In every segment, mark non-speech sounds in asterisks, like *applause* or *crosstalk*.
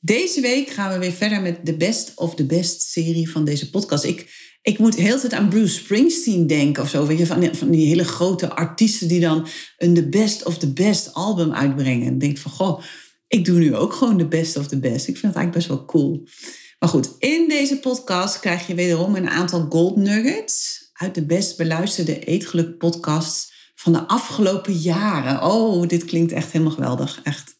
Deze week gaan we weer verder met de Best of the Best serie van deze podcast. Ik, ik moet heel tijd aan Bruce Springsteen denken of zo. Weet je, van, van die hele grote artiesten die dan een The Best of the Best album uitbrengen. En denk van, goh, ik doe nu ook gewoon de Best of the Best. Ik vind het eigenlijk best wel cool. Maar goed, in deze podcast krijg je wederom een aantal gold nuggets uit de best beluisterde eetgeluk podcasts van de afgelopen jaren. Oh, dit klinkt echt helemaal geweldig. Echt.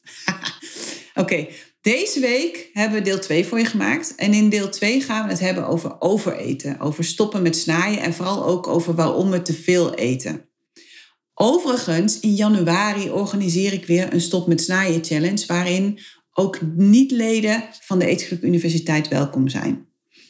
*laughs* Oké, deze week hebben we deel 2 voor je gemaakt. En in deel 2 gaan we het hebben over overeten. Over stoppen met snijden en vooral ook over waarom we te veel eten. Overigens, in januari organiseer ik weer een Stop met Snijden Challenge... waarin ook niet-leden van de Eetgeluk Universiteit welkom zijn.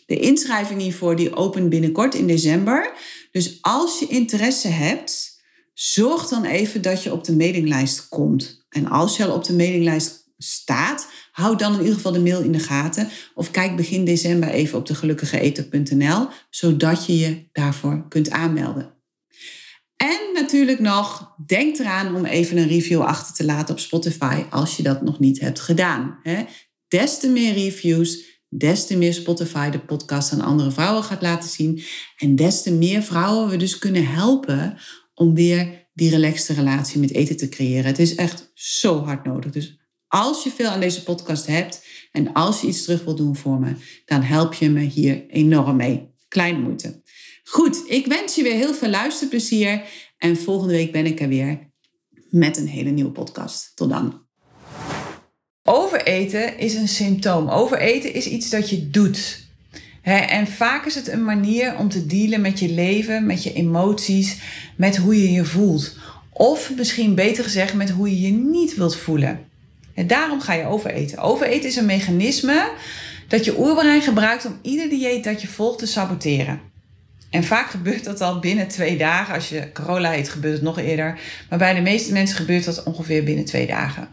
De inschrijving hiervoor die opent binnenkort in december. Dus als je interesse hebt, zorg dan even dat je op de mailinglijst komt. En als je al op de mailinglijst staat, houd dan in ieder geval de mail in de gaten. Of kijk begin december even op de gelukkigeeten.nl, zodat je je daarvoor kunt aanmelden. En natuurlijk nog, denk eraan om even een review achter te laten op Spotify als je dat nog niet hebt gedaan. Des te meer reviews, des te meer Spotify de podcast aan andere vrouwen gaat laten zien. En des te meer vrouwen we dus kunnen helpen om weer die relaxte relatie met eten te creëren. Het is echt zo hard nodig. Dus als je veel aan deze podcast hebt en als je iets terug wilt doen voor me, dan help je me hier enorm mee. Kleine moeite. Goed, ik wens je weer heel veel luisterplezier en volgende week ben ik er weer met een hele nieuwe podcast. Tot dan. Overeten is een symptoom. Overeten is iets dat je doet. En vaak is het een manier om te dealen met je leven, met je emoties, met hoe je je voelt. Of misschien beter gezegd, met hoe je je niet wilt voelen. En daarom ga je overeten. Overeten is een mechanisme dat je oerbrein gebruikt om ieder dieet dat je volgt te saboteren. En vaak gebeurt dat al binnen twee dagen. Als je Corolla heet, gebeurt het nog eerder. Maar bij de meeste mensen gebeurt dat ongeveer binnen twee dagen.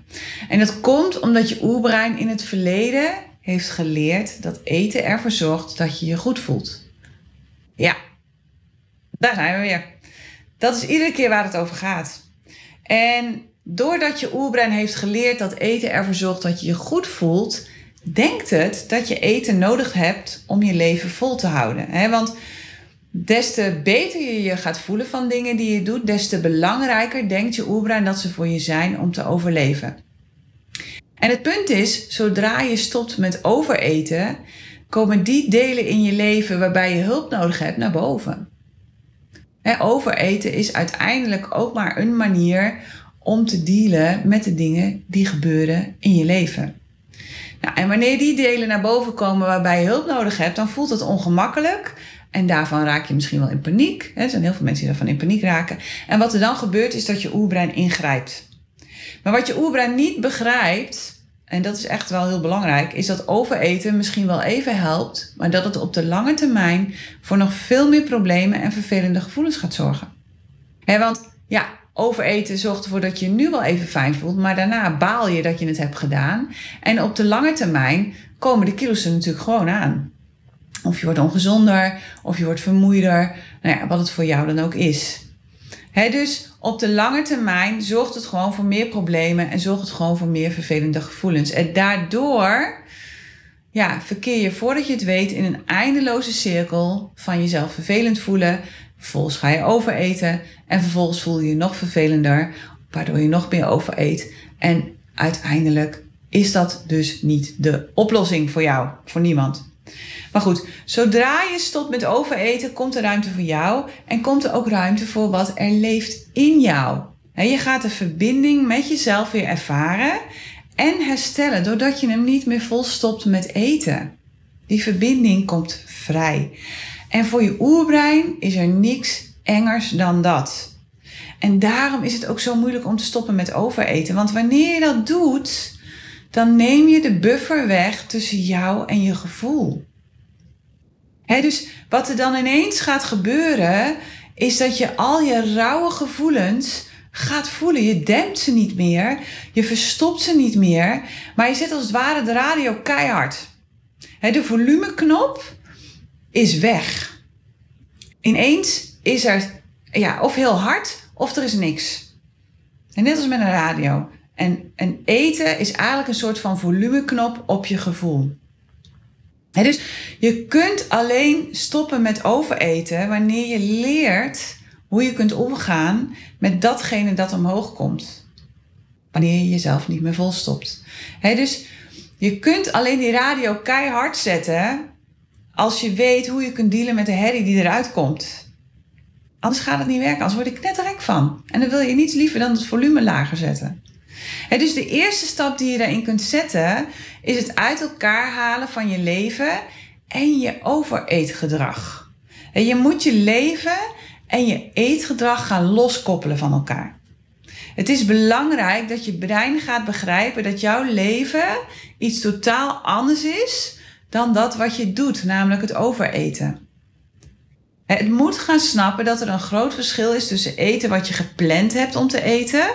En dat komt omdat je oerbrein in het verleden heeft geleerd dat eten ervoor zorgt dat je je goed voelt. Ja, daar zijn we weer. Dat is iedere keer waar het over gaat. En doordat je oerbrein heeft geleerd dat eten ervoor zorgt dat je je goed voelt, denkt het dat je eten nodig hebt om je leven vol te houden. Want des te beter je je gaat voelen van dingen die je doet, des te belangrijker denkt je oerbrein dat ze voor je zijn om te overleven. En het punt is, zodra je stopt met overeten, komen die delen in je leven waarbij je hulp nodig hebt naar boven. overeten is uiteindelijk ook maar een manier om te dealen met de dingen die gebeuren in je leven. Nou, en wanneer die delen naar boven komen waarbij je hulp nodig hebt, dan voelt het ongemakkelijk. En daarvan raak je misschien wel in paniek. Er zijn heel veel mensen die daarvan in paniek raken. En wat er dan gebeurt, is dat je oerbrein ingrijpt. Maar wat je oerbrein niet begrijpt, en dat is echt wel heel belangrijk, is dat overeten misschien wel even helpt, maar dat het op de lange termijn voor nog veel meer problemen en vervelende gevoelens gaat zorgen. want ja, overeten zorgt ervoor dat je nu wel even fijn voelt, maar daarna baal je dat je het hebt gedaan. En op de lange termijn komen de kilo's er natuurlijk gewoon aan. Of je wordt ongezonder, of je wordt vermoeider, nou ja, wat het voor jou dan ook is. dus op de lange termijn zorgt het gewoon voor meer problemen en zorgt het gewoon voor meer vervelende gevoelens. En daardoor ja, verkeer je voordat je het weet in een eindeloze cirkel van jezelf vervelend voelen, Vervolgens ga je overeten en vervolgens voel je je nog vervelender, waardoor je nog meer overeet. En uiteindelijk is dat dus niet de oplossing voor jou, voor niemand. Maar goed, zodra je stopt met overeten, komt er ruimte voor jou en komt er ook ruimte voor wat er leeft in jou. je gaat de verbinding met jezelf weer ervaren en herstellen doordat je hem niet meer volstopt met eten. Die verbinding komt vrij. En voor je oerbrein is er niks engers dan dat. En daarom is het ook zo moeilijk om te stoppen met overeten. Want wanneer je dat doet, dan neem je de buffer weg tussen jou en je gevoel. dus wat er dan ineens gaat gebeuren, is dat je al je rauwe gevoelens gaat voelen. Je dempt ze niet meer, je verstopt ze niet meer, maar je zet als het ware de radio keihard. de volumeknop is weg. Ineens is er ja, of heel hard of er is niks. En net als met een radio. En, en eten is eigenlijk een soort van volumeknop op je gevoel. dus je kunt alleen stoppen met overeten wanneer je leert hoe je kunt omgaan met datgene dat omhoog komt. Wanneer je jezelf niet meer volstopt. He, dus je kunt alleen die radio keihard zetten als je weet hoe je kunt dealen met de herrie die eruit komt. Anders gaat het niet werken, anders word ik knetterrek van. En dan wil je niets liever dan het volume lager zetten. dus de eerste stap die je daarin kunt zetten, is het uit elkaar halen van je leven en je overeetgedrag. En je moet je leven en je eetgedrag gaan loskoppelen van elkaar. Het is belangrijk dat je brein gaat begrijpen dat jouw leven iets totaal anders is dan dat wat je doet, namelijk het overeten. Het moet gaan snappen dat er een groot verschil is tussen eten wat je gepland hebt om te eten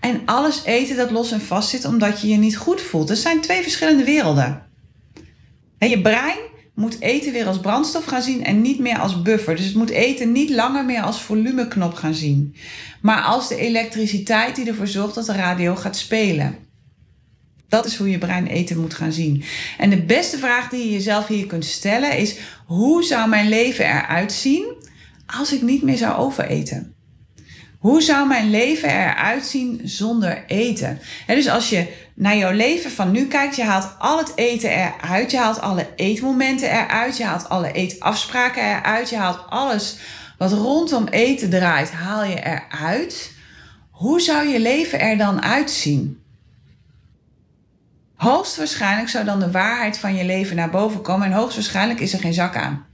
en alles eten dat los en vast zit omdat je je niet goed voelt. Dat zijn twee verschillende werelden. je brein moet eten weer als brandstof gaan zien en niet meer als buffer. Dus het moet eten niet langer meer als volumeknop gaan zien, maar als de elektriciteit die ervoor zorgt dat de radio gaat spelen. Dat is hoe je brein eten moet gaan zien. En de beste vraag die je jezelf hier kunt stellen is: hoe zou mijn leven eruit zien als ik niet meer zou overeten? Hoe zou mijn leven eruit zien zonder eten? En dus als je naar jouw leven van nu kijkt, je haalt al het eten eruit, je haalt alle eetmomenten eruit, je haalt alle eetafspraken eruit, je haalt alles wat rondom eten draait, haal je eruit. Hoe zou je leven er dan uitzien? Hoogstwaarschijnlijk zou dan de waarheid van je leven naar boven komen en hoogstwaarschijnlijk is er geen zak aan.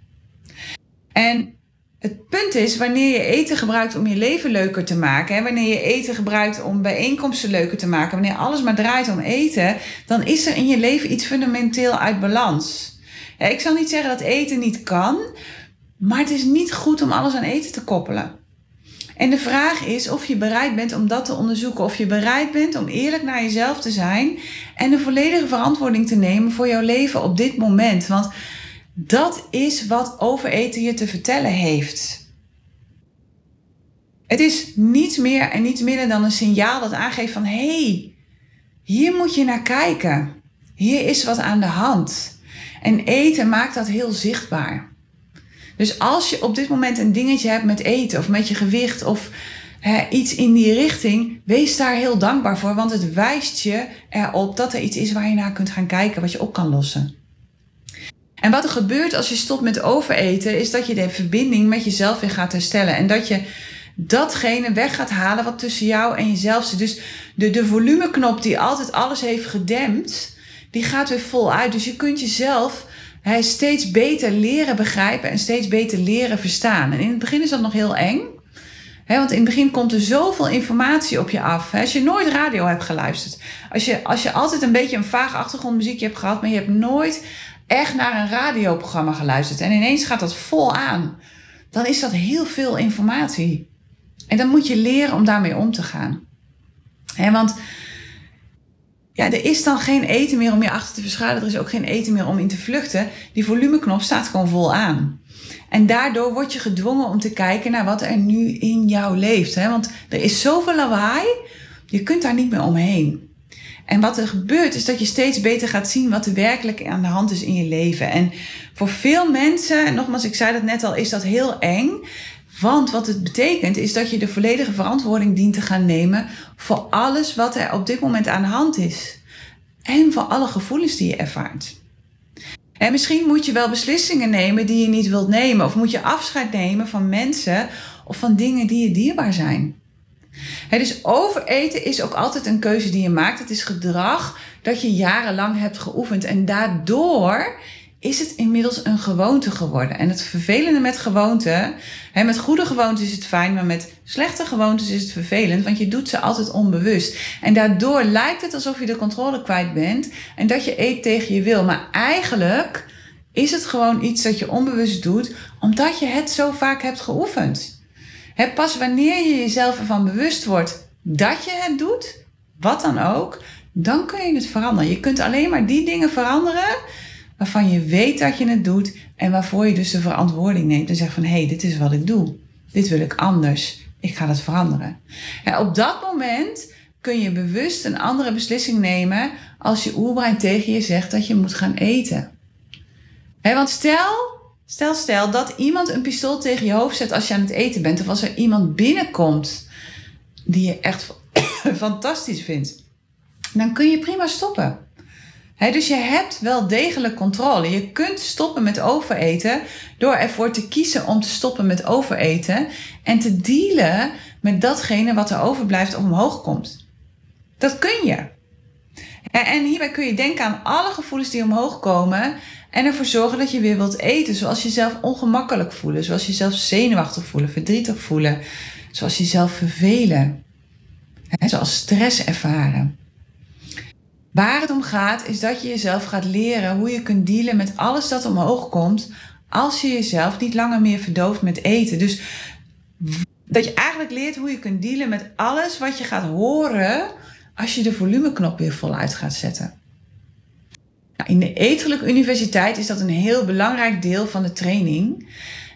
En het punt is, wanneer je eten gebruikt om je leven leuker te maken, hè, wanneer je eten gebruikt om bijeenkomsten leuker te maken, wanneer alles maar draait om eten, dan is er in je leven iets fundamenteel uit balans. ik zal niet zeggen dat eten niet kan, maar het is niet goed om alles aan eten te koppelen. En de vraag is of je bereid bent om dat te onderzoeken, of je bereid bent om eerlijk naar jezelf te zijn en de volledige verantwoording te nemen voor jouw leven op dit moment. Want dat is wat overeten je te vertellen heeft. Het is niets meer en niets minder dan een signaal dat aangeeft van hé, hey, hier moet je naar kijken. Hier is wat aan de hand. En eten maakt dat heel zichtbaar. Dus als je op dit moment een dingetje hebt met eten of met je gewicht of hè, iets in die richting, wees daar heel dankbaar voor, want het wijst je erop dat er iets is waar je naar kunt gaan kijken, wat je op kan lossen. En wat er gebeurt als je stopt met overeten, is dat je de verbinding met jezelf weer gaat herstellen. En dat je datgene weg gaat halen wat tussen jou en jezelf zit. Dus de, de volumeknop die altijd alles heeft gedempt, die gaat weer vol uit. Dus je kunt jezelf he, steeds beter leren begrijpen en steeds beter leren verstaan. En in het begin is dat nog heel eng. want in het begin komt er zoveel informatie op je af. als je nooit radio hebt geluisterd. Als je, als je altijd een beetje een vaag achtergrondmuziekje hebt gehad, maar je hebt nooit echt naar een radioprogramma geluisterd en ineens gaat dat vol aan, dan is dat heel veel informatie. En dan moet je leren om daarmee om te gaan. He, want ja, er is dan geen eten meer om je achter te verschuilen. Er is ook geen eten meer om in te vluchten. Die volumeknop staat gewoon vol aan. En daardoor word je gedwongen om te kijken naar wat er nu in jou leeft. Hè? Want er is zoveel lawaai, je kunt daar niet meer omheen. En wat er gebeurt is dat je steeds beter gaat zien wat er werkelijk aan de hand is in je leven. En voor veel mensen, en nogmaals, ik zei dat net al, is dat heel eng. Want wat het betekent is dat je de volledige verantwoording dient te gaan nemen voor alles wat er op dit moment aan de hand is. En voor alle gevoelens die je ervaart. En misschien moet je wel beslissingen nemen die je niet wilt nemen. Of moet je afscheid nemen van mensen of van dingen die je dierbaar zijn. Dus overeten is ook altijd een keuze die je maakt. Het is gedrag dat je jarenlang hebt geoefend. En daardoor is het inmiddels een gewoonte geworden. En het vervelende met gewoonten, hè, met goede gewoontes is het fijn, maar met slechte gewoontes is het vervelend, want je doet ze altijd onbewust. En daardoor lijkt het alsof je de controle kwijt bent en dat je eet tegen je wil. Maar eigenlijk is het gewoon iets dat je onbewust doet, omdat je het zo vaak hebt geoefend. He, pas wanneer je jezelf ervan bewust wordt dat je het doet, wat dan ook, dan kun je het veranderen. Je kunt alleen maar die dingen veranderen waarvan je weet dat je het doet en waarvoor je dus de verantwoording neemt en zegt van hé, hey, dit is wat ik doe. Dit wil ik anders. Ik ga dat veranderen. Op dat moment kun je bewust een andere beslissing nemen als je oerbrein tegen je zegt dat je moet gaan eten. want stel, stel, stel dat iemand een pistool tegen je hoofd zet als je aan het eten bent, of als er iemand binnenkomt die je echt *coughs* fantastisch vindt, dan kun je prima stoppen. Dus je hebt wel degelijk controle. Je kunt stoppen met overeten door ervoor te kiezen om te stoppen met overeten en te dealen met datgene wat er overblijft of omhoog komt. Dat kun je. En hierbij kun je denken aan alle gevoelens die omhoog komen en ervoor zorgen dat je weer wilt eten. Zoals jezelf ongemakkelijk voelen, zoals jezelf zenuwachtig voelen, verdrietig voelen, zoals jezelf vervelen, zoals stress ervaren. Waar het om gaat is dat je jezelf gaat leren hoe je kunt dealen met alles dat omhoog komt als je jezelf niet langer meer verdooft met eten. Dus dat je eigenlijk leert hoe je kunt dealen met alles wat je gaat horen als je de volumeknop weer voluit gaat zetten. Nou, in de Eetgelijk Universiteit is dat een heel belangrijk deel van de training.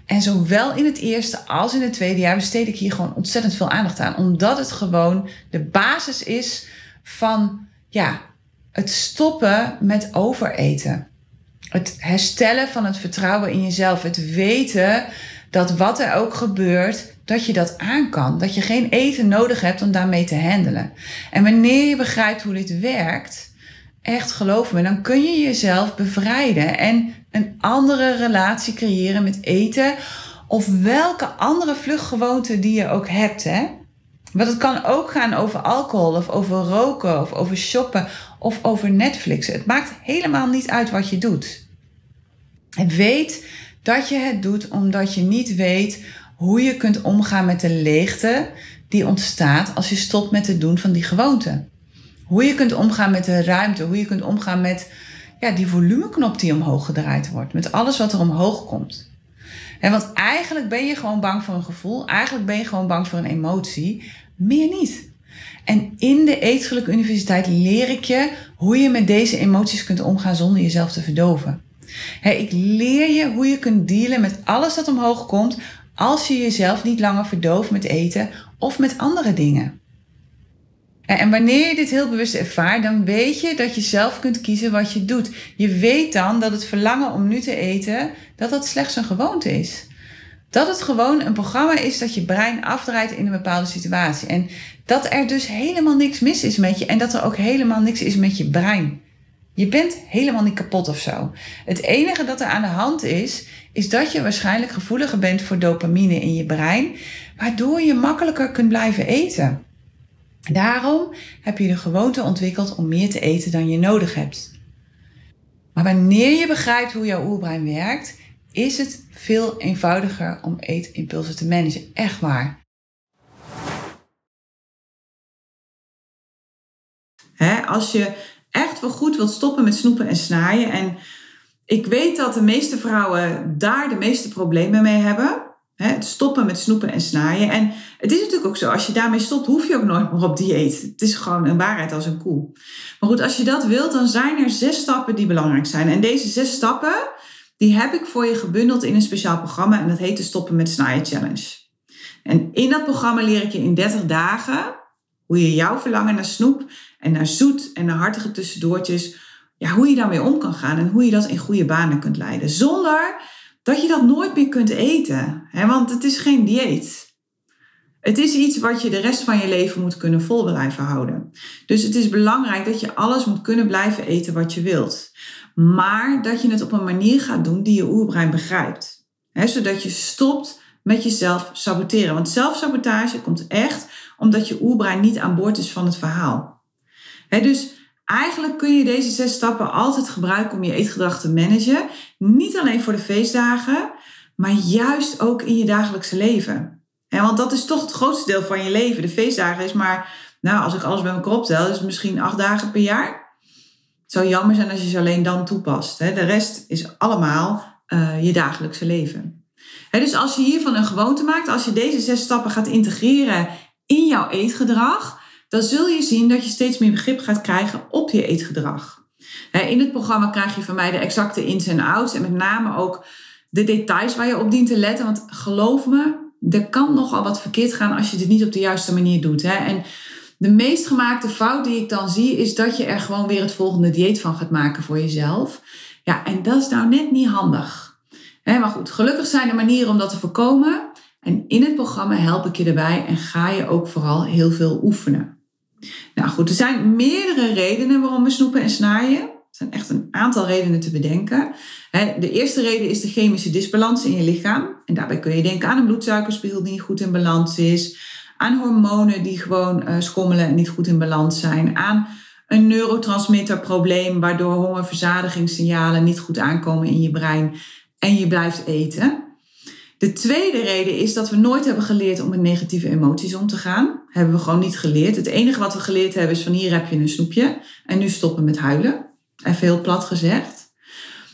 En zowel in het eerste als in het tweede jaar besteed ik hier gewoon ontzettend veel aandacht aan. Omdat het gewoon de basis is van ja, het stoppen met overeten. Het herstellen van het vertrouwen in jezelf. Het weten dat wat er ook gebeurt, dat je dat aan kan. Dat je geen eten nodig hebt om daarmee te handelen. En wanneer je begrijpt hoe dit werkt, echt geloof me, dan kun je jezelf bevrijden en een andere relatie creëren met eten. Of welke andere vluchtgewoonte die je ook hebt. Hè? Want het kan ook gaan over alcohol of over roken of over shoppen of over Netflix. Het maakt helemaal niet uit wat je doet. En weet dat je het doet omdat je niet weet hoe je kunt omgaan met de leegte die ontstaat als je stopt met het doen van die gewoonte. Hoe je kunt omgaan met de ruimte, hoe je kunt omgaan met ja, die volumeknop die omhoog gedraaid wordt, met alles wat er omhoog komt. Want eigenlijk ben je gewoon bang voor een gevoel, eigenlijk ben je gewoon bang voor een emotie, meer niet. En in de Eetgelijk Universiteit leer ik je hoe je met deze emoties kunt omgaan zonder jezelf te verdoven. ik leer je hoe je kunt dealen met alles dat omhoog komt als je jezelf niet langer verdooft met eten of met andere dingen. En wanneer je dit heel bewust ervaart, dan weet je dat je zelf kunt kiezen wat je doet. Je weet dan dat het verlangen om nu te eten, dat dat slechts een gewoonte is. Dat het gewoon een programma is dat je brein afdraait in een bepaalde situatie. En dat er dus helemaal niks mis is met je en dat er ook helemaal niks is met je brein. Je bent helemaal niet kapot of zo. Het enige dat er aan de hand is, is dat je waarschijnlijk gevoeliger bent voor dopamine in je brein, waardoor je makkelijker kunt blijven eten. Daarom heb je de gewoonte ontwikkeld om meer te eten dan je nodig hebt. Maar wanneer je begrijpt hoe jouw oerbrein werkt, is het veel eenvoudiger om eetimpulsen te managen. Echt waar. als je echt wel goed wilt stoppen met snoepen en snaaien. En ik weet dat de meeste vrouwen daar de meeste problemen mee hebben. Het stoppen met snoepen en snaaien. En het is natuurlijk ook zo, als je daarmee stopt, hoef je ook nooit meer op dieet. Het is gewoon een waarheid als een koe. Maar goed, als je dat wilt, dan zijn er zes stappen die belangrijk zijn. En deze zes stappen, die heb ik voor je gebundeld in een speciaal programma. En dat heet de Stoppen met Snaaien Challenge. En in dat programma leer ik je in 30 dagen hoe je jouw verlangen naar snoep en naar zoet en naar hartige tussendoortjes, ja, hoe je daarmee om kan gaan en hoe je dat in goede banen kunt leiden. Zonder dat je dat nooit meer kunt eten. Hè? Want het is geen dieet. Het is iets wat je de rest van je leven moet kunnen vol blijven houden. Dus het is belangrijk dat je alles moet kunnen blijven eten wat je wilt. Maar dat je het op een manier gaat doen die je oerbrein begrijpt. Zodat je stopt met jezelf saboteren. Want zelfsabotage komt echt omdat je oerbrein niet aan boord is van het verhaal. dus eigenlijk kun je deze zes stappen altijd gebruiken om je eetgedrag te managen. Niet alleen voor de feestdagen, maar juist ook in je dagelijkse leven. want dat is toch het grootste deel van je leven. De feestdagen is maar, nou, als ik alles bij elkaar optel, is misschien acht dagen per jaar. Het zou jammer zijn als je ze alleen dan toepast. Hè. De rest is allemaal uh, je dagelijkse leven. Dus als je hiervan een gewoonte maakt, als je deze zes stappen gaat integreren in jouw eetgedrag, dan zul je zien dat je steeds meer begrip gaat krijgen op je eetgedrag. In het programma krijg je van mij de exacte ins en outs en met name ook de details waar je op dient te letten. Want geloof me, er kan nogal wat verkeerd gaan als je dit niet op de juiste manier doet. En de meest gemaakte fout die ik dan zie, is dat je er gewoon weer het volgende dieet van gaat maken voor jezelf. Ja, en dat is nou net niet handig. Maar goed, gelukkig zijn er manieren om dat te voorkomen. En in het programma help ik je erbij en ga je ook vooral heel veel oefenen. Nou goed, er zijn meerdere redenen waarom we snoepen en snaaien. Er zijn echt een aantal redenen te bedenken. De eerste reden is de chemische disbalans in je lichaam. En daarbij kun je denken aan een bloedsuikerspiegel die niet goed in balans is. Aan hormonen die gewoon eh, schommelen en niet goed in balans zijn. Aan een neurotransmitterprobleem waardoor hongerverzadigingssignalen niet goed aankomen in je brein en je blijft eten. De tweede reden is dat we nooit hebben geleerd om met negatieve emoties om te gaan. Hebben we gewoon niet geleerd. Het enige wat we geleerd hebben is van hier heb je een snoepje en nu stoppen met huilen. Even heel plat gezegd.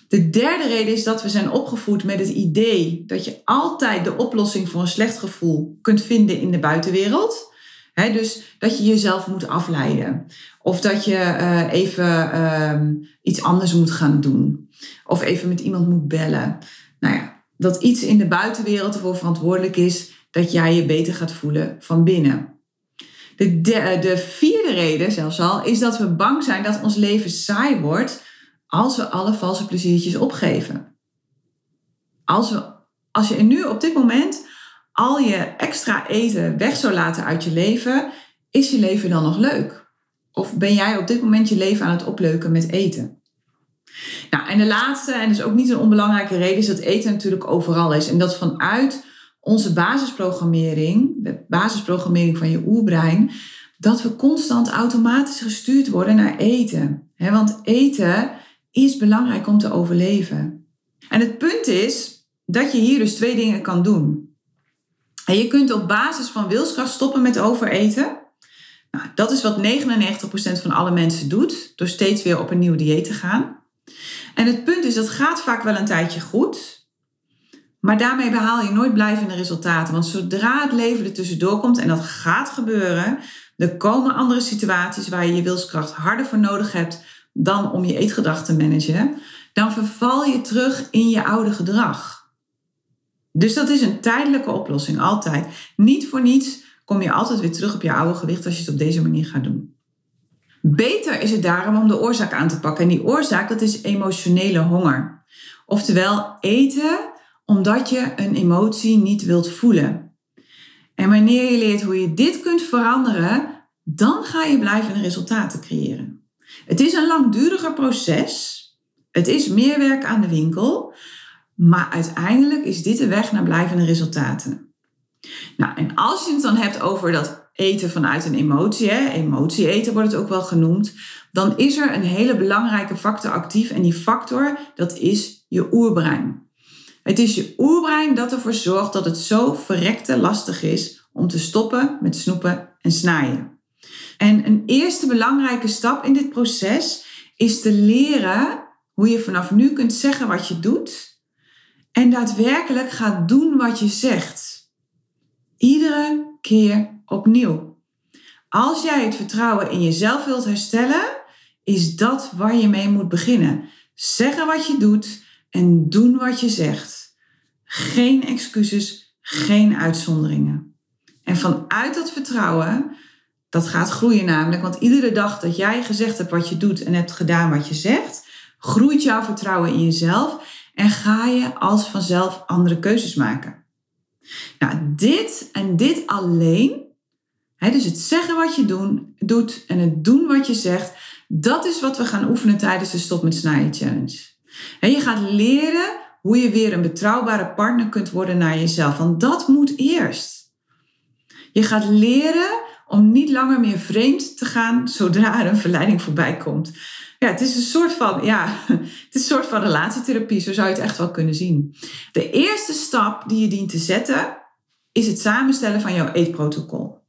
De derde reden is dat we zijn opgevoed met het idee dat je altijd de oplossing voor een slecht gevoel kunt vinden in de buitenwereld. dus dat je jezelf moet afleiden. Of dat je uh, even uh, iets anders moet gaan doen. Of even met iemand moet bellen. Nou ja, dat iets in de buitenwereld ervoor verantwoordelijk is dat jij je beter gaat voelen van binnen. De, de, de, vierde reden zelfs al is dat we bang zijn dat ons leven saai wordt als we alle valse pleziertjes opgeven. Als, we, als je nu op dit moment al je extra eten weg zou laten uit je leven, is je leven dan nog leuk? Of ben jij op dit moment je leven aan het opleuken met eten? Nou, en de laatste, en dus ook niet een onbelangrijke reden, is dat eten natuurlijk overal is. En dat vanuit onze basisprogrammering, de basisprogrammering van je oerbrein, dat we constant automatisch gestuurd worden naar eten. want eten is belangrijk om te overleven. En het punt is dat je hier dus twee dingen kan doen. En je kunt op basis van wilskracht stoppen met overeten. Nou, dat is wat 99% van alle mensen doet, door steeds weer op een nieuw dieet te gaan. En het punt is, dat gaat vaak wel een tijdje goed. Maar daarmee behaal je nooit blijvende resultaten. Want zodra het leven er tussendoor komt, en dat gaat gebeuren, er komen andere situaties waar je je wilskracht harder voor nodig hebt dan om je eetgedrag te managen, dan verval je terug in je oude gedrag. Dus dat is een tijdelijke oplossing, altijd. Niet voor niets kom je altijd weer terug op je oude gewicht als je het op deze manier gaat doen. Beter is het daarom om de oorzaak aan te pakken. En die oorzaak, dat is emotionele honger. Oftewel eten omdat je een emotie niet wilt voelen. En wanneer je leert hoe je dit kunt veranderen, dan ga je blijvende resultaten creëren. Het is een langduriger proces. Het is meer werk aan de winkel. Maar uiteindelijk is dit de weg naar blijvende resultaten. Nou, en als je het dan hebt over dat eten vanuit een emotie, hè, emotie eten wordt het ook wel genoemd, dan is er een hele belangrijke factor actief en die factor dat is je oerbrein. Het is je oerbrein dat ervoor zorgt dat het zo verrekte lastig is om te stoppen met snoepen en snijden. En een eerste belangrijke stap in dit proces is te leren hoe je vanaf nu kunt zeggen wat je doet en daadwerkelijk gaat doen wat je zegt. Iedere keer opnieuw. Als jij het vertrouwen in jezelf wilt herstellen, is dat waar je mee moet beginnen. Zeggen wat je doet en doen wat je zegt. Geen excuses, geen uitzonderingen. En vanuit dat vertrouwen, dat gaat groeien namelijk, want iedere dag dat jij gezegd hebt wat je doet en hebt gedaan wat je zegt, groeit jouw vertrouwen in jezelf en ga je als vanzelf andere keuzes maken. Nou, dit en dit alleen dus het zeggen wat je doen, doet en het doen wat je zegt, dat is wat we gaan oefenen tijdens de Stop met Snijden Challenge. je gaat leren hoe je weer een betrouwbare partner kunt worden naar jezelf, want dat moet eerst. Je gaat leren om niet langer meer vreemd te gaan zodra er een verleiding voorbij komt. Ja, het is een soort van, ja, *laughs* het is een soort van relatietherapie, zo zou je het echt wel kunnen zien. De eerste stap die je dient te zetten is het samenstellen van jouw eetprotocol.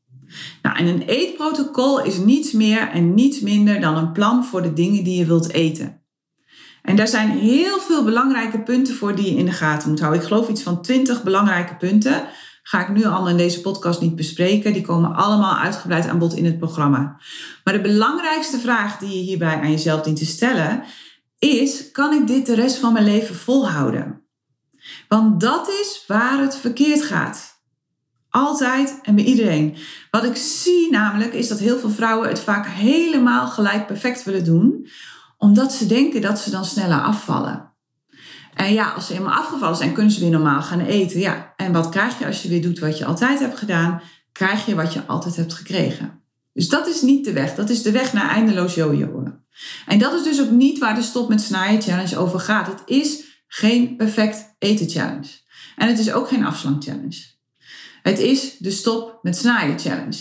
Nou, en een eetprotocol is niets meer en niets minder dan een plan voor de dingen die je wilt eten. En daar zijn heel veel belangrijke punten voor die je in de gaten moet houden. Ik geloof iets van 20 belangrijke punten. Ga ik nu allemaal in deze podcast niet bespreken. Die komen allemaal uitgebreid aan bod in het programma. Maar de belangrijkste vraag die je hierbij aan jezelf dient te stellen is: kan ik dit de rest van mijn leven volhouden? Want dat is waar het verkeerd gaat. Altijd en bij iedereen. Wat ik zie namelijk is dat heel veel vrouwen het vaak helemaal gelijk perfect willen doen, omdat ze denken dat ze dan sneller afvallen. En ja, als ze helemaal afgevallen zijn, kunnen ze weer normaal gaan eten. Ja, en wat krijg je als je weer doet wat je altijd hebt gedaan? Krijg je wat je altijd hebt gekregen. Dus dat is niet de weg. Dat is de weg naar eindeloos jojoen. En dat is dus ook niet waar de Stop met Snijden Challenge over gaat. Het is geen perfect eten challenge. En het is ook geen afslank challenge. Het is de Stop met Snijden Challenge.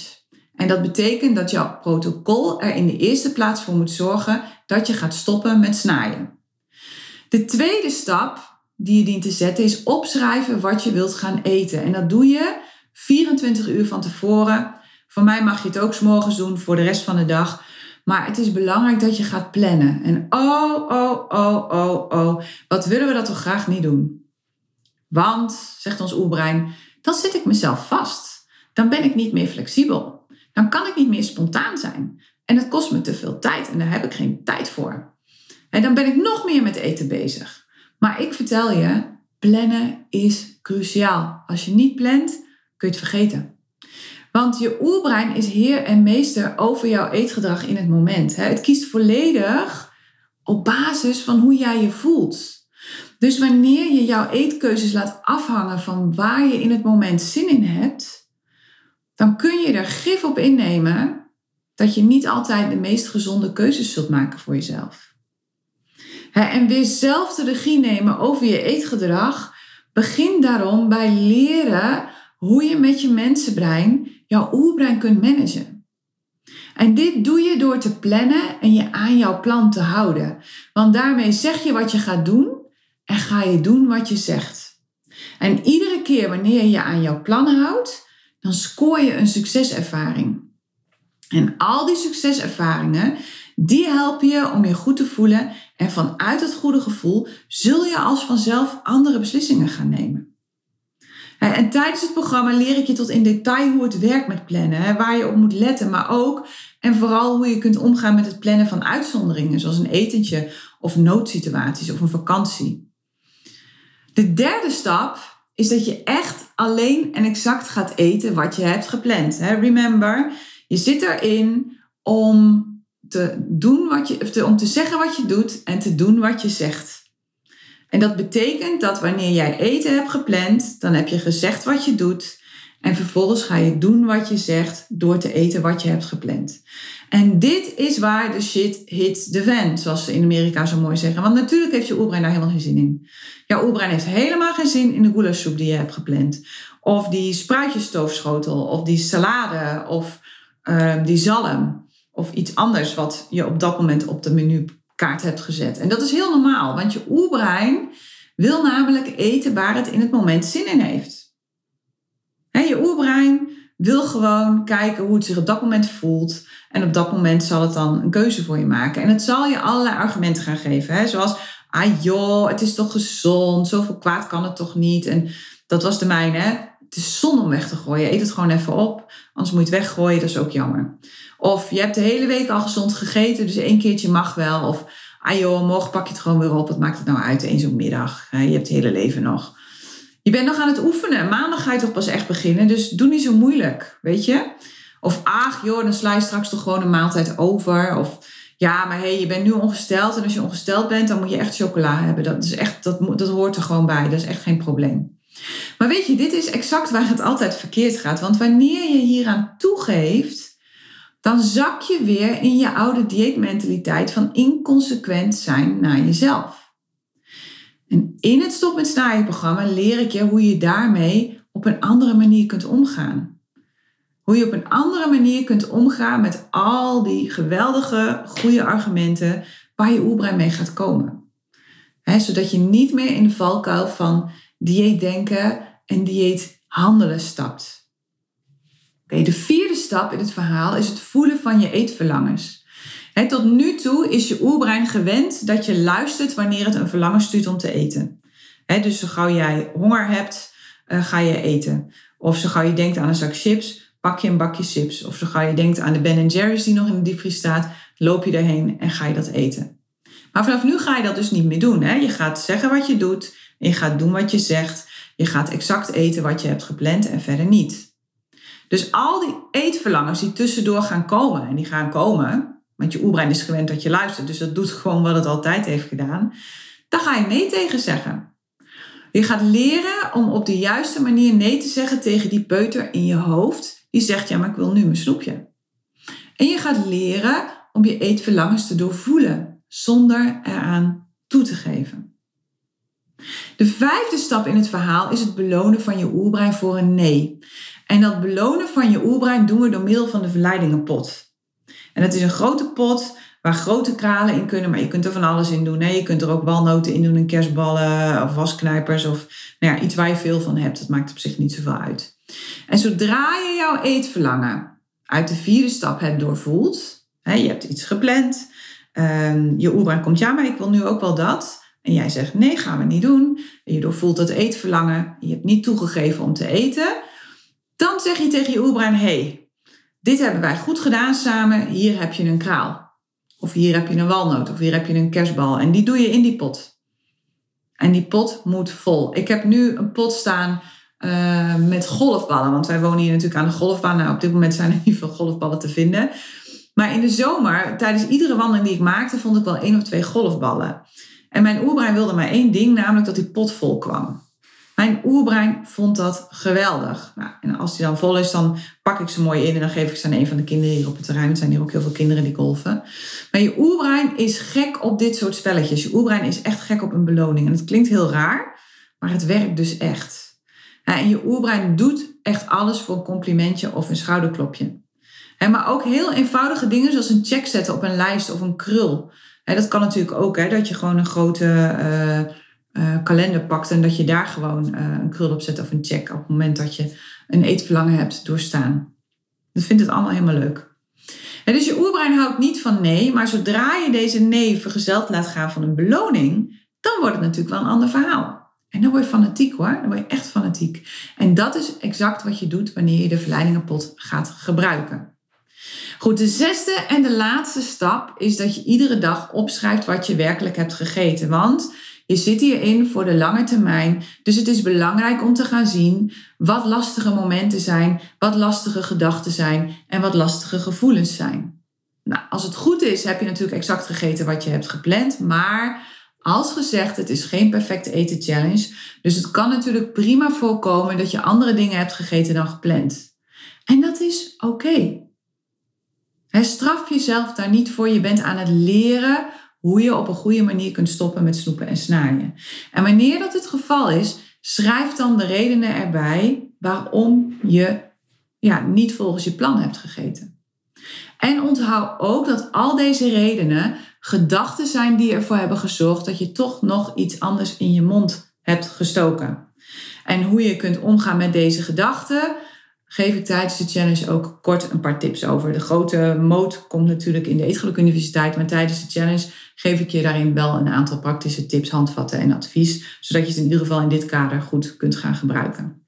En dat betekent dat jouw protocol er in de eerste plaats voor moet zorgen dat je gaat stoppen met snijden. De tweede stap die je dient te zetten is opschrijven wat je wilt gaan eten. En dat doe je 24 uur van tevoren. Voor mij mag je het ook s'morgens doen voor de rest van de dag. Maar het is belangrijk dat je gaat plannen. En oh, oh, oh, oh, oh, wat willen we dat toch graag niet doen? Want, zegt ons oerbrein, dan zit ik mezelf vast. Dan ben ik niet meer flexibel. Dan kan ik niet meer spontaan zijn. En het kost me te veel tijd en daar heb ik geen tijd voor. En dan ben ik nog meer met eten bezig. Maar ik vertel je, plannen is cruciaal. Als je niet plant, kun je het vergeten. Want je oerbrein is heer en meester over jouw eetgedrag in het moment. Het kiest volledig op basis van hoe jij je voelt. Dus wanneer je jouw eetkeuzes laat afhangen van waar je in het moment zin in hebt, dan kun je er gif op innemen dat je niet altijd de meest gezonde keuzes zult maken voor jezelf. En weer zelf de regie nemen over je eetgedrag. Begin daarom bij leren hoe je met je mensenbrein jouw oerbrein kunt managen. En dit doe je door te plannen en je aan jouw plan te houden. Want daarmee zeg je wat je gaat doen en ga je doen wat je zegt. En iedere keer wanneer je aan jouw plan houdt, dan scoor je een succeservaring. En al die succeservaringen, die helpen je om je goed te voelen en vanuit het goede gevoel zul je als vanzelf andere beslissingen gaan nemen. En tijdens het programma leer ik je tot in detail hoe het werkt met plannen, waar je op moet letten, maar ook en vooral hoe je kunt omgaan met het plannen van uitzonderingen, zoals een etentje of noodsituaties of een vakantie. De derde stap is dat je echt alleen en exact gaat eten wat je hebt gepland. Remember, je zit erin om te doen wat je, om te zeggen wat je doet en te doen wat je zegt. En dat betekent dat wanneer jij eten hebt gepland, dan heb je gezegd wat je doet. En vervolgens ga je doen wat je zegt door te eten wat je hebt gepland. En dit is waar de shit hits the fan, zoals ze in Amerika zo mooi zeggen. Want natuurlijk heeft je oerbrein daar helemaal geen zin in. Jouw oerbrein heeft helemaal geen zin in de goulashsoep die je hebt gepland. Of die spruitjesstoofschotel, of die salade, of uh, die zalm of iets anders wat je op dat moment op de menukaart hebt gezet. En dat is heel normaal, want je oerbrein wil namelijk eten waar het in het moment zin in heeft. Je oerbrein wil gewoon kijken hoe het zich op dat moment voelt. En op dat moment zal het dan een keuze voor je maken. En het zal je allerlei argumenten gaan geven. Hè? Zoals, ah joh, het is toch gezond, zoveel kwaad kan het toch niet. En dat was de mijne. Hè? Het is zonde om weg te gooien. Eet het gewoon even op. Anders moet je het weggooien. Dat is ook jammer. Of je hebt de hele week al gezond gegeten. Dus één keertje mag wel. Of ah joh, morgen pak je het gewoon weer op. Wat maakt het nou uit? Eens zo'n middag. Je hebt het hele leven nog. Je bent nog aan het oefenen. Maandag ga je toch pas echt beginnen. Dus doe niet zo moeilijk. Weet je? Of ach joh, dan sla je straks toch gewoon een maaltijd over. Of ja, maar hé, hey, je bent nu ongesteld. En als je ongesteld bent, dan moet je echt chocola hebben. Dat, is echt, dat, dat hoort er gewoon bij. Dat is echt geen probleem. Maar weet je, dit is exact waar het altijd verkeerd gaat. Want wanneer je hieraan toegeeft, dan zak je weer in je oude dieetmentaliteit van inconsequent zijn naar jezelf. En in het Stop met Snaaien programma leer ik je hoe je daarmee op een andere manier kunt omgaan. Hoe je op een andere manier kunt omgaan met al die geweldige, goede argumenten waar je oerbrein mee gaat komen. zodat je niet meer in de valkuil van dieet denken en dieet handelen stapt. de vierde stap in het verhaal is het voelen van je eetverlangens. Tot nu toe is je oerbrein gewend dat je luistert wanneer het een verlangen stuurt om te eten. dus zo gauw jij honger hebt, uh, ga je eten. Of zo gauw je denkt aan een zak chips, pak je een bakje chips. Of zo gauw je denkt aan de Ben Jerry's die nog in de diepvries staat, loop je daarheen en ga je dat eten. Maar vanaf nu ga je dat dus niet meer doen. Je gaat zeggen wat je doet, je gaat doen wat je zegt, je gaat exact eten wat je hebt gepland en verder niet. Dus al die eetverlangens die tussendoor gaan komen, en die gaan komen, want je oerbrein is gewend dat je luistert, dus dat doet gewoon wat het altijd heeft gedaan, daar ga je nee tegen zeggen. Je gaat leren om op de juiste manier nee te zeggen tegen die peuter in je hoofd die zegt, ja, maar ik wil nu mijn snoepje. En je gaat leren om je eetverlangens te doorvoelen zonder eraan toe te geven. De vijfde stap in het verhaal is het belonen van je oerbrein voor een nee. En dat belonen van je oerbrein doen we door middel van de verleidingenpot. En dat is een grote pot waar grote kralen in kunnen, maar je kunt er van alles in doen. Hè? Je kunt er ook walnoten in doen en kerstballen of wasknijpers of nou ja, iets waar je veel van hebt. Dat maakt op zich niet zoveel uit. En zodra je jouw eetverlangen uit de vierde stap hebt doorvoeld, hè, je hebt iets gepland, um, je oerbrein komt, ja, maar ik wil nu ook wel dat. En jij zegt, nee, gaan we niet doen. En je doorvoelt dat eetverlangen, je hebt niet toegegeven om te eten. Dan zeg je tegen je oerbrein, hey, dit hebben wij goed gedaan samen, hier heb je een kraal. Of hier heb je een walnoot, of hier heb je een kerstbal. En die doe je in die pot. En die pot moet vol. Ik heb nu een pot staan uh, met golfballen. Want wij wonen hier natuurlijk aan de golfbaan. Nou, op dit moment zijn er niet veel golfballen te vinden. Maar in de zomer, tijdens iedere wandeling die ik maakte, vond ik wel één of twee golfballen. En mijn oerbrein wilde maar één ding, namelijk dat die pot vol kwam. Mijn oerbrein vond dat geweldig. Nou, en als die dan vol is, dan pak ik ze mooi in en dan geef ik ze aan een van de kinderen hier op het terrein. Er zijn hier ook heel veel kinderen die golven. Maar je oerbrein is gek op dit soort spelletjes. Je oerbrein is echt gek op een beloning. En het klinkt heel raar, maar het werkt dus echt. En je oerbrein doet echt alles voor een complimentje of een schouderklopje. Maar ook heel eenvoudige dingen zoals een check zetten op een lijst of een krul. Dat kan natuurlijk ook, dat je gewoon een grote uh, kalender pakt en dat je daar gewoon uh, een krul op zet of een check op het moment dat je een eetverlangen hebt doorstaan. Dat vindt het allemaal helemaal leuk. Dus je oerbrein houdt niet van nee, maar zodra je deze nee vergezeld laat gaan van een beloning, dan wordt het natuurlijk wel een ander verhaal. En dan word je fanatiek hoor, dan word je echt fanatiek. En dat is exact wat je doet wanneer je de verleidingenpot gaat gebruiken. Goed, de zesde en de laatste stap is dat je iedere dag opschrijft wat je werkelijk hebt gegeten. Want je zit hierin voor de lange termijn. Dus het is belangrijk om te gaan zien wat lastige momenten zijn, wat lastige gedachten zijn en wat lastige gevoelens zijn. Nou, als het goed is, heb je natuurlijk exact gegeten wat je hebt gepland. Maar als gezegd, het is geen perfecte eten challenge. Dus het kan natuurlijk prima voorkomen dat je andere dingen hebt gegeten dan gepland. En dat is oké. Straf jezelf daar niet voor. Je bent aan het leren hoe je op een goede manier kunt stoppen met snoepen en snaaien. En wanneer dat het geval is, schrijf dan de redenen erbij waarom je ja, niet volgens je plan hebt gegeten. En onthoud ook dat al deze redenen gedachten zijn die ervoor hebben gezorgd dat je toch nog iets anders in je mond hebt gestoken. En hoe je kunt omgaan met deze gedachten, geef ik tijdens de challenge ook kort een paar tips over. De grote moot komt natuurlijk in de Eetgeluk Universiteit, maar tijdens de challenge geef ik je daarin wel een aantal praktische tips, handvatten en advies, zodat je het in ieder geval in dit kader goed kunt gaan gebruiken.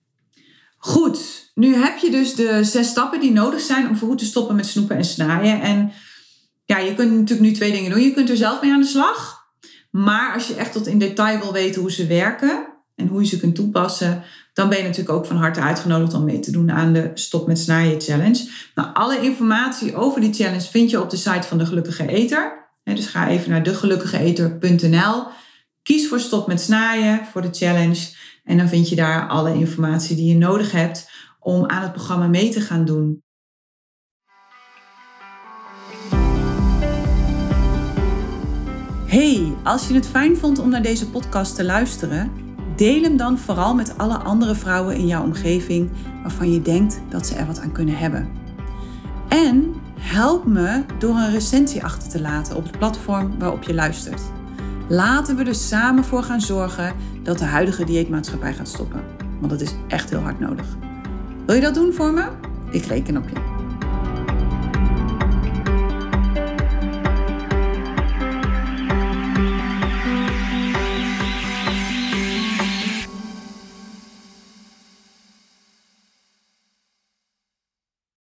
Goed, nu heb je dus de zes stappen die nodig zijn om goed te stoppen met snoepen en snaaien. En ja, je kunt natuurlijk nu twee dingen doen. Je kunt er zelf mee aan de slag. Maar als je echt tot in detail wil weten hoe ze werken en hoe je ze kunt toepassen, dan ben je natuurlijk ook van harte uitgenodigd om mee te doen aan de Stop met Snaaien Challenge. Nou, alle informatie over die challenge vind je op de site van de Gelukkige Eter. Dus ga even naar degelukkigeeter.nl. Kies voor Stop met Snaaien voor de challenge. En dan vind je daar alle informatie die je nodig hebt om aan het programma mee te gaan doen. Hey, als je het fijn vond om naar deze podcast te luisteren, deel hem dan vooral met alle andere vrouwen in jouw omgeving waarvan je denkt dat ze er wat aan kunnen hebben. En Help me door een recensie achter te laten op het platform waarop je luistert. Laten we er samen voor gaan zorgen dat de huidige dieetmaatschappij gaat stoppen. Want dat is echt heel hard nodig. Wil je dat doen voor me? Ik reken op je.